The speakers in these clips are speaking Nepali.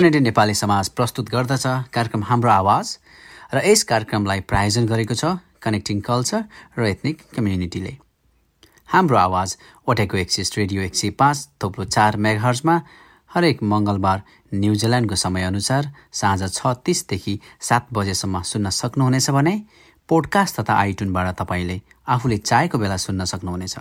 टर्नेडी नेपाली समाज प्रस्तुत गर्दछ कार्यक्रम हाम्रो आवाज र यस कार्यक्रमलाई प्रायोजन गरेको छ कनेक्टिङ कल्चर र एथनिक कम्युनिटीले हाम्रो आवाज ओटेको एक्सिस रेडियो एक सय पाँच थोप्लो चार मेगाहर्जमा हरेक मङ्गलबार न्युजिल्यान्डको समयअनुसार साँझ छ तिसदेखि सात बजेसम्म सुन्न सक्नुहुनेछ भने पोडकास्ट तथा आइटुनबाट तपाईँले आफूले चाहेको बेला सुन्न सक्नुहुनेछ।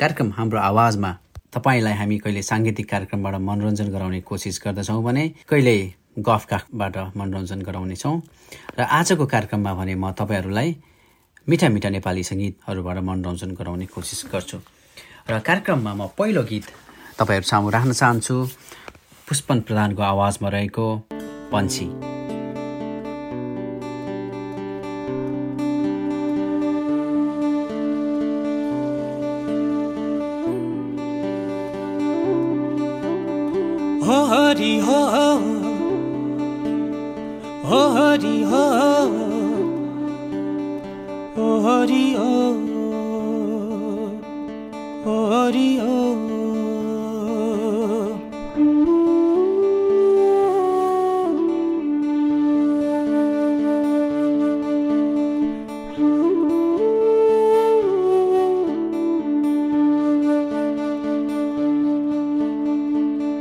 कार्यक्रम हाम्रो आवाजमा तपाईँलाई हामी कहिले साङ्गीतिक कार्यक्रमबाट मनोरञ्जन गराउने कोसिस गर्दछौँ भने कहिले गफकाबाट मनोरञ्जन गराउनेछौँ र आजको कार्यक्रममा भने म तपाईँहरूलाई मिठा मिठा नेपाली सङ्गीतहरूबाट मनोरञ्जन गराउने कोसिस गर्छु। र कार्यक्रममा म पहिलो गीत तपाईँहरू राख्न चाहन्छु। पुष्पन प्रधानको आवाजमा रहेको पन्छी। हरि हो। हरि हो। हरि हो।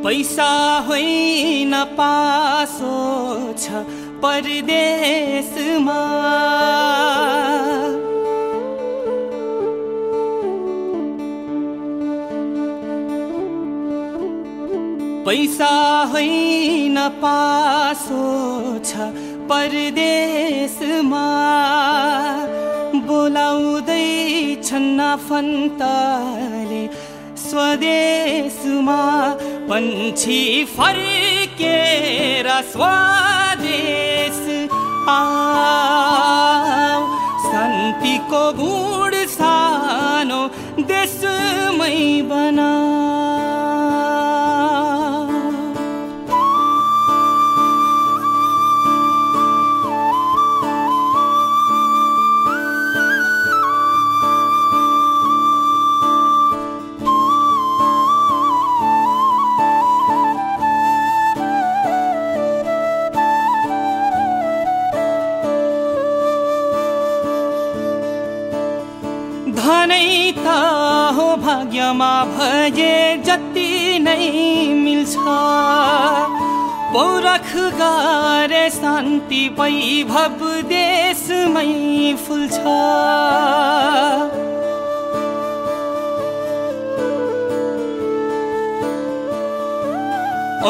पैसा होइन छ परदेशमा पैसा होइन पासो छ परदेशमा बोलाउँदैछन् आफन्तले स्वदेशमा पन्छी फर्केर स्वदेश आऊ शान्तिको गुड सानो देशमै बना भाग्यमा भए जति नै मिल्छ। पौरख गरे शान्ति वैभव देशमै फुल्छ।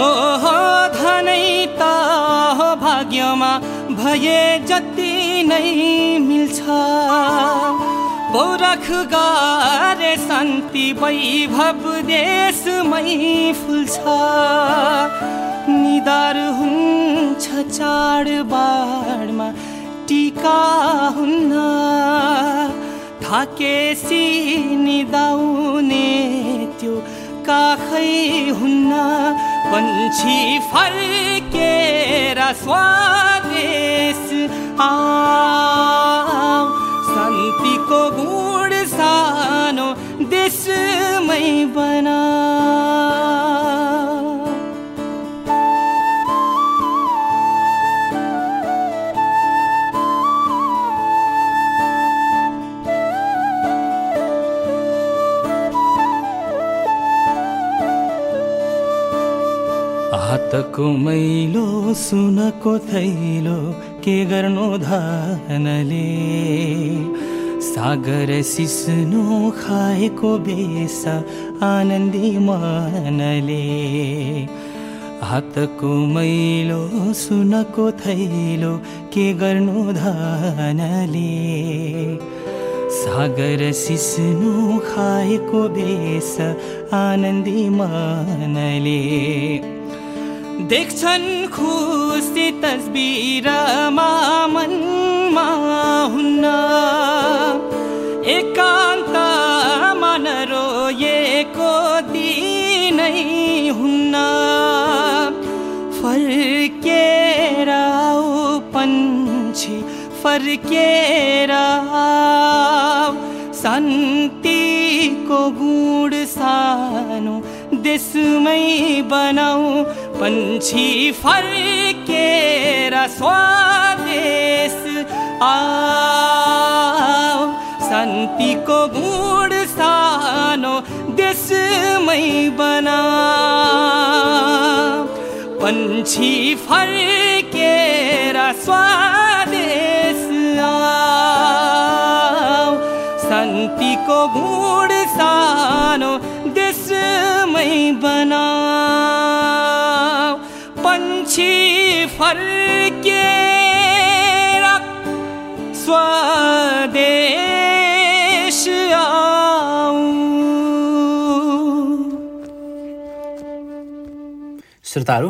ओहो धनै त भाग्यमा भए जति नै मिल्छ। पौरख गरे शान्ति वैभव देशमै फुल्छ। निदार हुन्छ चाडबाडमा टिका हुन्न। थाकेसी निदाउने त्यो काखै हुन्न। पन्छी फर्केर स्वदेश आ हातको मैलो सुनको थैलो के गर्नु धनले? सागर सिस्नो खाएको बेस आनन्दी मनले। हातको मैलो सुनको थैलो के गर्नु धनले? सागर सिस्नु खाएको बेस आनन्दी मनले। देख्छन् खुस तस्बिरमा मनमा हुन्न। एकान्ता मनरो ये कोति न हुन्ना। पक्षी फर्केरा सन्ति को गुड सानो देशमै बनाऊ फर् केरा स्वादेश आ। शान्तिको गुण सानो देशमै बनाऊ पन्छी फर्केर स्वदेश आऊ शान्तिको गुण सानो देशमै बनाऊ पन्छी फर्केर श्रोताहरू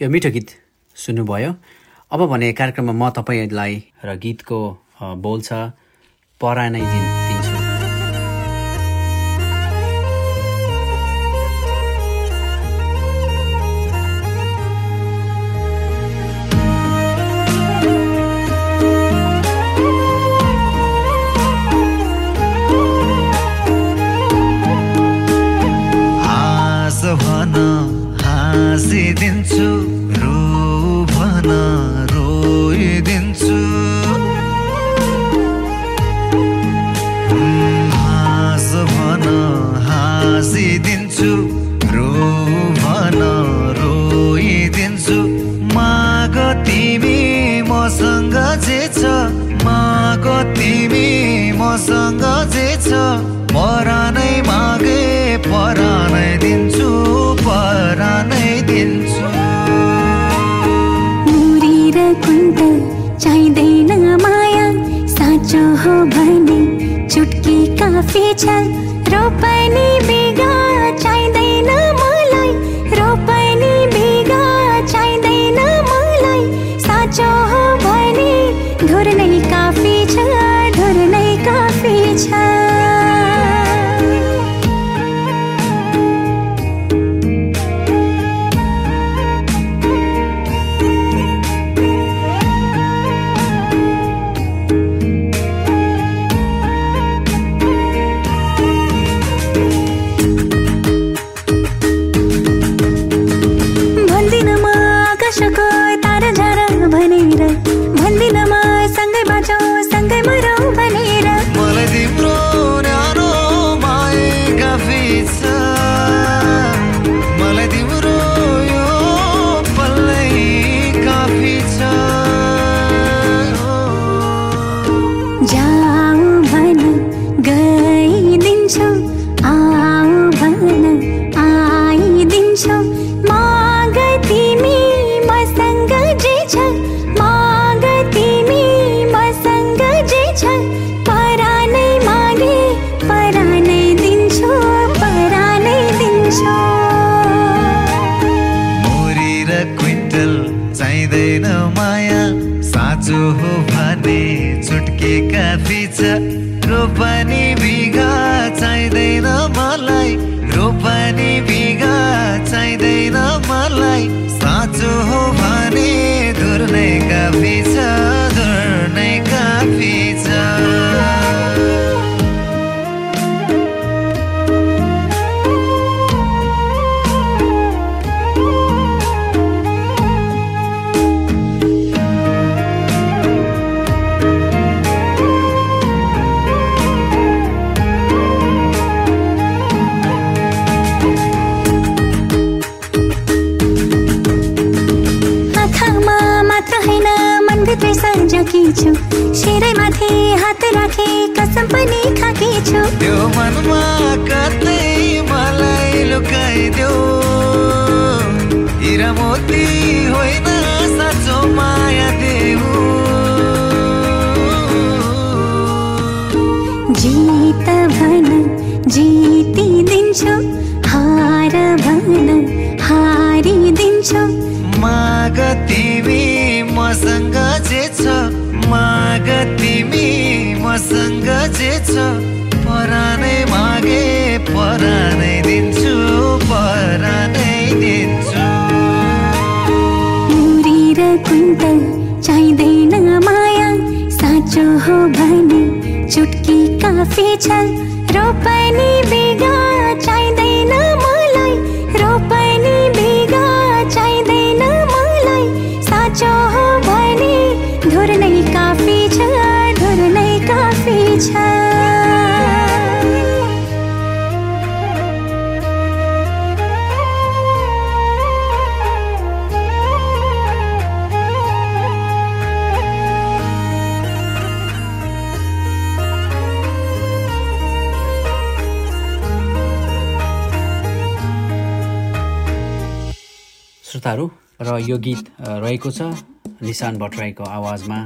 यो मिठो गीत सुन्नुभयो। अब भने कार्यक्रममा म तपाईँलाई र गीतको अ, बोल छ परा नै दिन। मसँग जे छ परानै मागे परानै दिन्छु परानै दिन्छु। मुरी र कुन्त चाहिँदैन माया साँचो हो भने चुटकी काफी छ रोपनी सजाकी छु शिरै माथि हात राखे कसम पनि खाकी छु त्यो मनमा कतै मलाई लुकाइदेऊ। हिरा मोती होइन साँचो माया देऊ। जित भन जितिदिन्छु हार मसँग जे छ परानै मागे परानै दिन्छु परानै दिन्छु। मुरी र कुन्तल चाहिँदैन माया साँचो हो भने चुटकी काफी छ रोपनी बिगा यो गीत रहेको छ निशान भट्टराईको आवाजमा।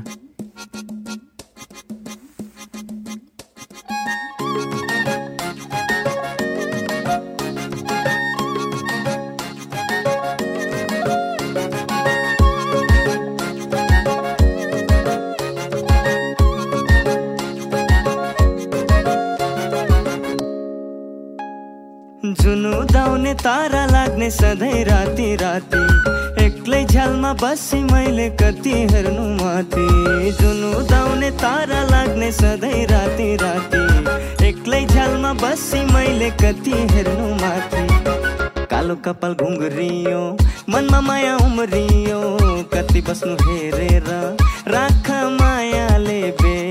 जुन उदाउने तारा लाग्ने सधैँ राति राति झ्यालमा बसी मैले कति हेर्नु माथि। जुन उदाउने तारा लाग्ने सधैँ राति राति। एक्लै झ्यालमा बसी मैले कति हेर्नु माथि। कालो कपाल घुङ्रियो मनमा माया उम्रियो। कति बस्नु हेरेर राख मायाले बेरेर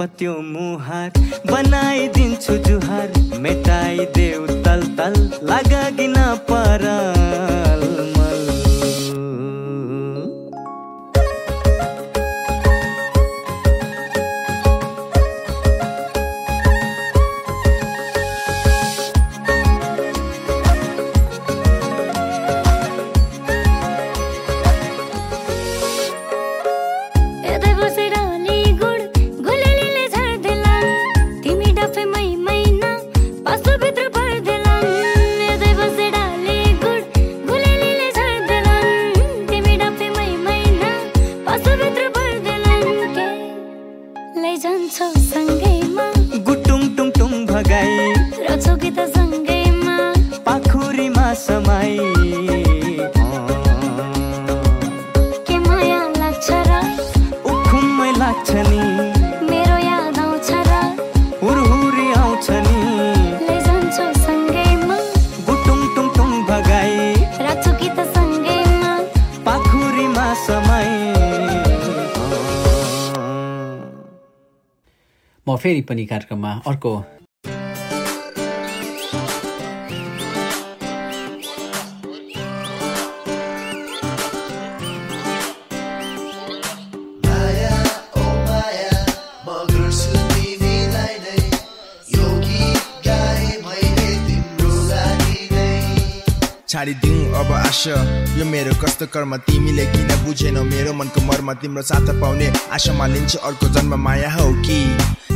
नछोप त्यो फेरि पनि कार्यक्रममा अर्को छाडिदिउँ अब आशा। यो मेरो कस्तो कर्म तिमीले किन बुझेनौ? मेरो मनको मर्म तिम्रो साथ पाउने आशामा लिन्छ अर्को जन्म माया हो कि?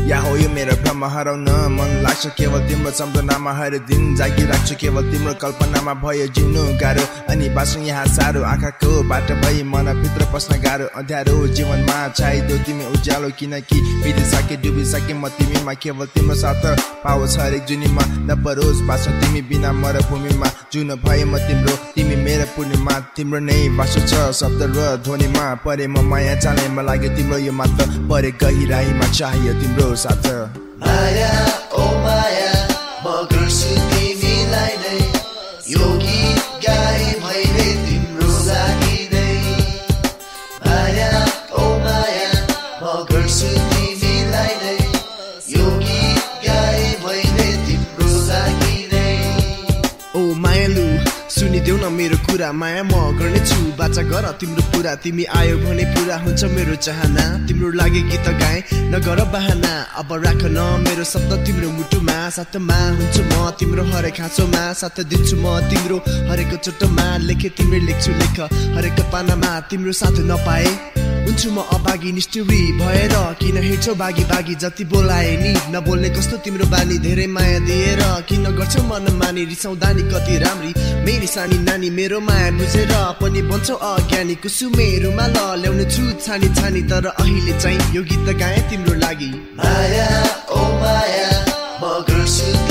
या हो यो मेरो भ्रम हराउन मन लाग्छ केवल तिम्रो सम्झनामा हर दिन जागिराख्छु केवल तिम्रो कल्पनामा भयो जिउनु गाह्रो। अनि बाँच्नु यहाँ साह्रो आँखाको बाटो भई मनभित्र पस्न गाह्रो। अँध्यारो जीवनमा चाहिदो तिमी उज्यालो किनकि बितिसके डुबिसके म तिमीमा केवल तिम्रो साथ पाओस् हरेक जुनीमा। नपरोस् बाँच्नु तिमी बिना मरुभूमिमा। जुन भए म तिम्रो तिमी मेरो पूर्णिमा। तिम्रो नै बाँसो छ शब्द र ध्वनिमा। परे म माया जाने म लाग्यो तिम्रो यो मात्र। परे गहिराईमा चाहियो तिम्रो साथ माया ओ माया कुरा माया म गर्नेछु बाचा गर तिम्रो पुरा तिमी आयो भने पुरा हुन्छ मेरो चाहना। तिम्रो लागि गीत गाए नगर बहाना। अब राख न मेरो शब्द तिम्रो मुटुमा। साथमा हुन्छु म तिम्रो हरेक हाँसोमा। साथ दिन्छु म तिम्रो हरेक चोटोमा। लेखे तिम्रो लेख्छु लेख हरेक पानामा। तिम्रो साथ नपाए। हुन्छु म अभागी निष्ठुरी भएर किन हिँड्छौ बागी बागी? जति बोलाए नि नबोल्ने कस्तो तिम्रो बानी? धेरै माया दिएर किन गर्छौ मन मानी रिसाउँदा नि कति राम्री। मेरी सानी नानी मेरो माया बुझेर पनि बन्छौ अज्ञानी। कुसुमेहरूमा ल ल्याउने छु छानी छानी तर अहिले चाहिँ यो गीत गाएँ तिम्रो लागि। माया ओ माया म गर्छु।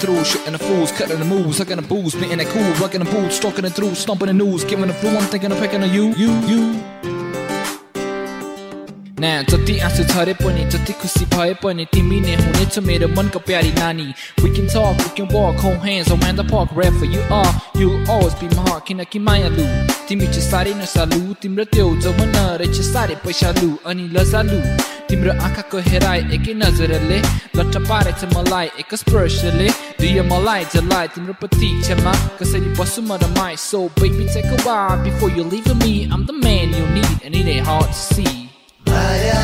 Through, shooting the fools, cutting the moves, sucking the booze, spitting that cool, rocking the boots, stalking the through, stomping the news, giving the flu, I'm thinking of picking on you, you, you. ना, जति आँसु झरे पनि जति खुसी भए पनि तिमी नेनको प्यारी नानी। भुकिन्छु तिमी चाहिँ साह्रै नसालु तिम्रो त्यो जमना रहेछ साह्रै पैसा लु अनि लजालु तिम्रो आँखाको हेराए एकै नजरले लट्छ पारे मलाई एक मलाई पति क्षेत्र माया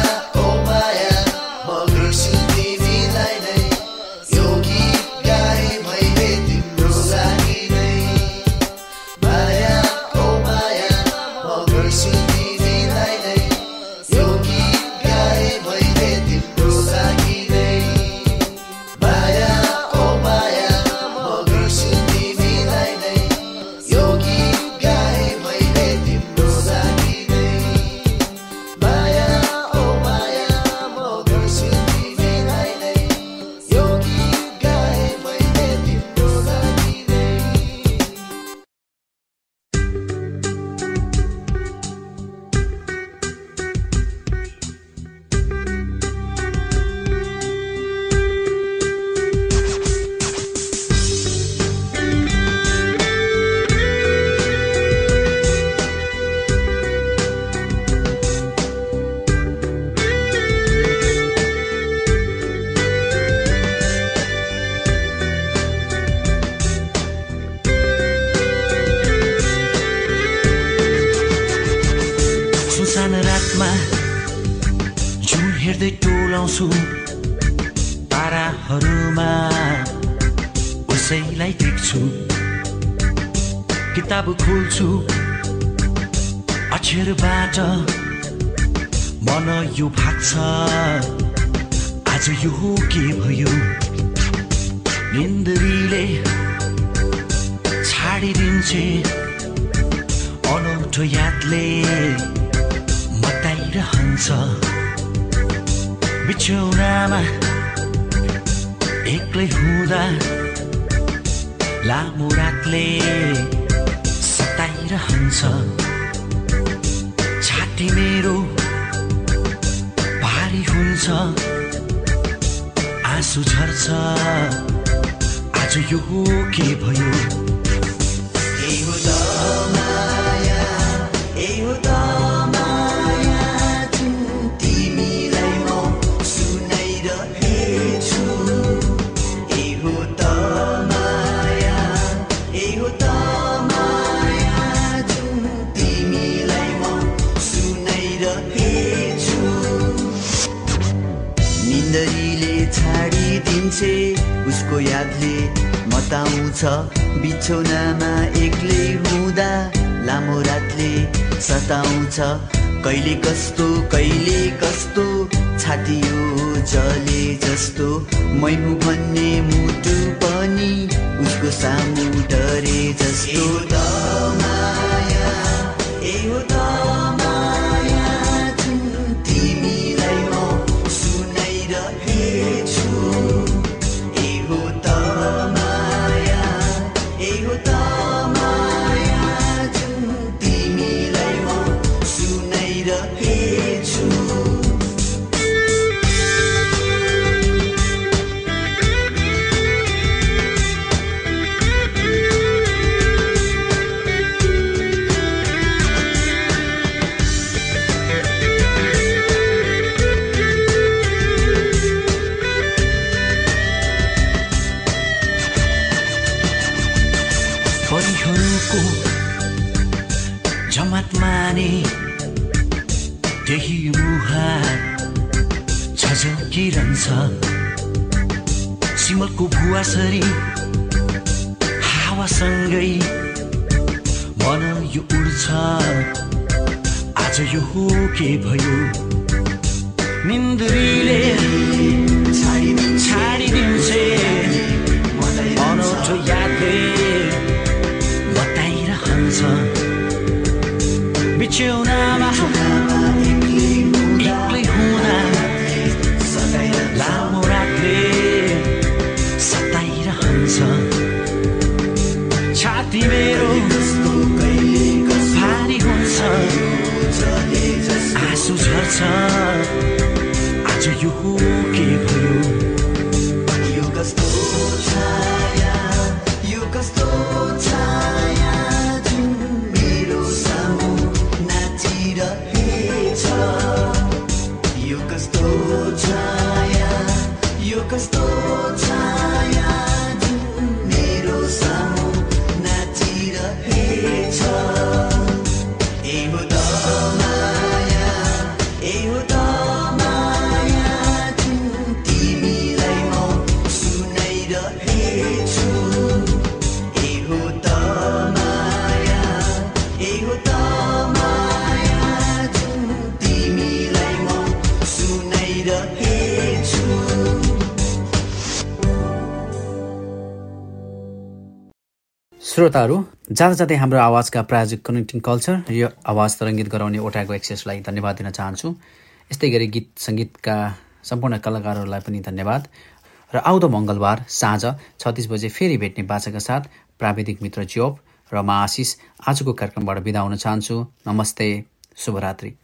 खोल्छु अक्षरबाट मन यो भाग्छ आज यो के भयो? निन्दरीले छाडिदिन्छे अनौठो यादले बताइरहन्छ बिछौनामा एक्लै हुँदा लामो रातले सताइरहन्छ छाती मेरो भारी हुन्छ। आँसु झर्छ। आज यो के भयो? छाडिदिन्छे उसको यादले मताउँछ। बिछौनामा एक्लै हुँदा लामो रातले सताउँछ। कहिले कस्तो कहिले कस्तो छाती यो जले जस्तो। मै हुँ भन्ने मुटु पनि उसको सामु डरे जस्तो। त माया हो यो उड्छ आज यो हो के भयो? निन्द्रीले छाडिदिन्छे। अनौठो यादले बताइरहन्छ। बिछ्यौनामा यो कस्तो छाया यो कस्तो छाया जुन मेरो सामु नाचिरहेछ। यो कस्तो छाया यो कस्तो श्रोताहरू जाँदा जाँदै हाम्रो आवाजका प्रायोजक कनेक्टिङ कल्चर यो आवाज तरङ्गित गराउने ओटाको एक्सेसलाई धन्यवाद दिन चाहन्छु। यस्तै गरी गीत सङ्गीतका सम्पूर्ण कलाकारहरूलाई पनि धन्यवाद। र आउँदो मङ्गलबार साँझ छत्तिस बजे फेरि भेट्ने बाचाका साथ प्राविधिक मित्र ज्योप र म आशिष आजको कार्यक्रमबाट बिदा हुन चाहन्छु। नमस्ते शुभरात्रि।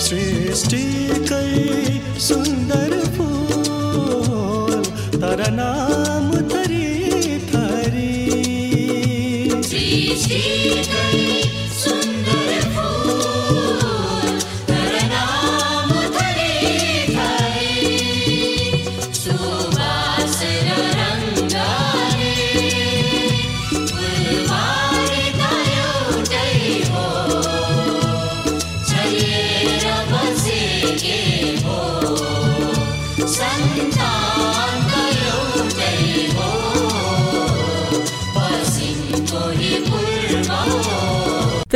ृष्टि के सुन्दर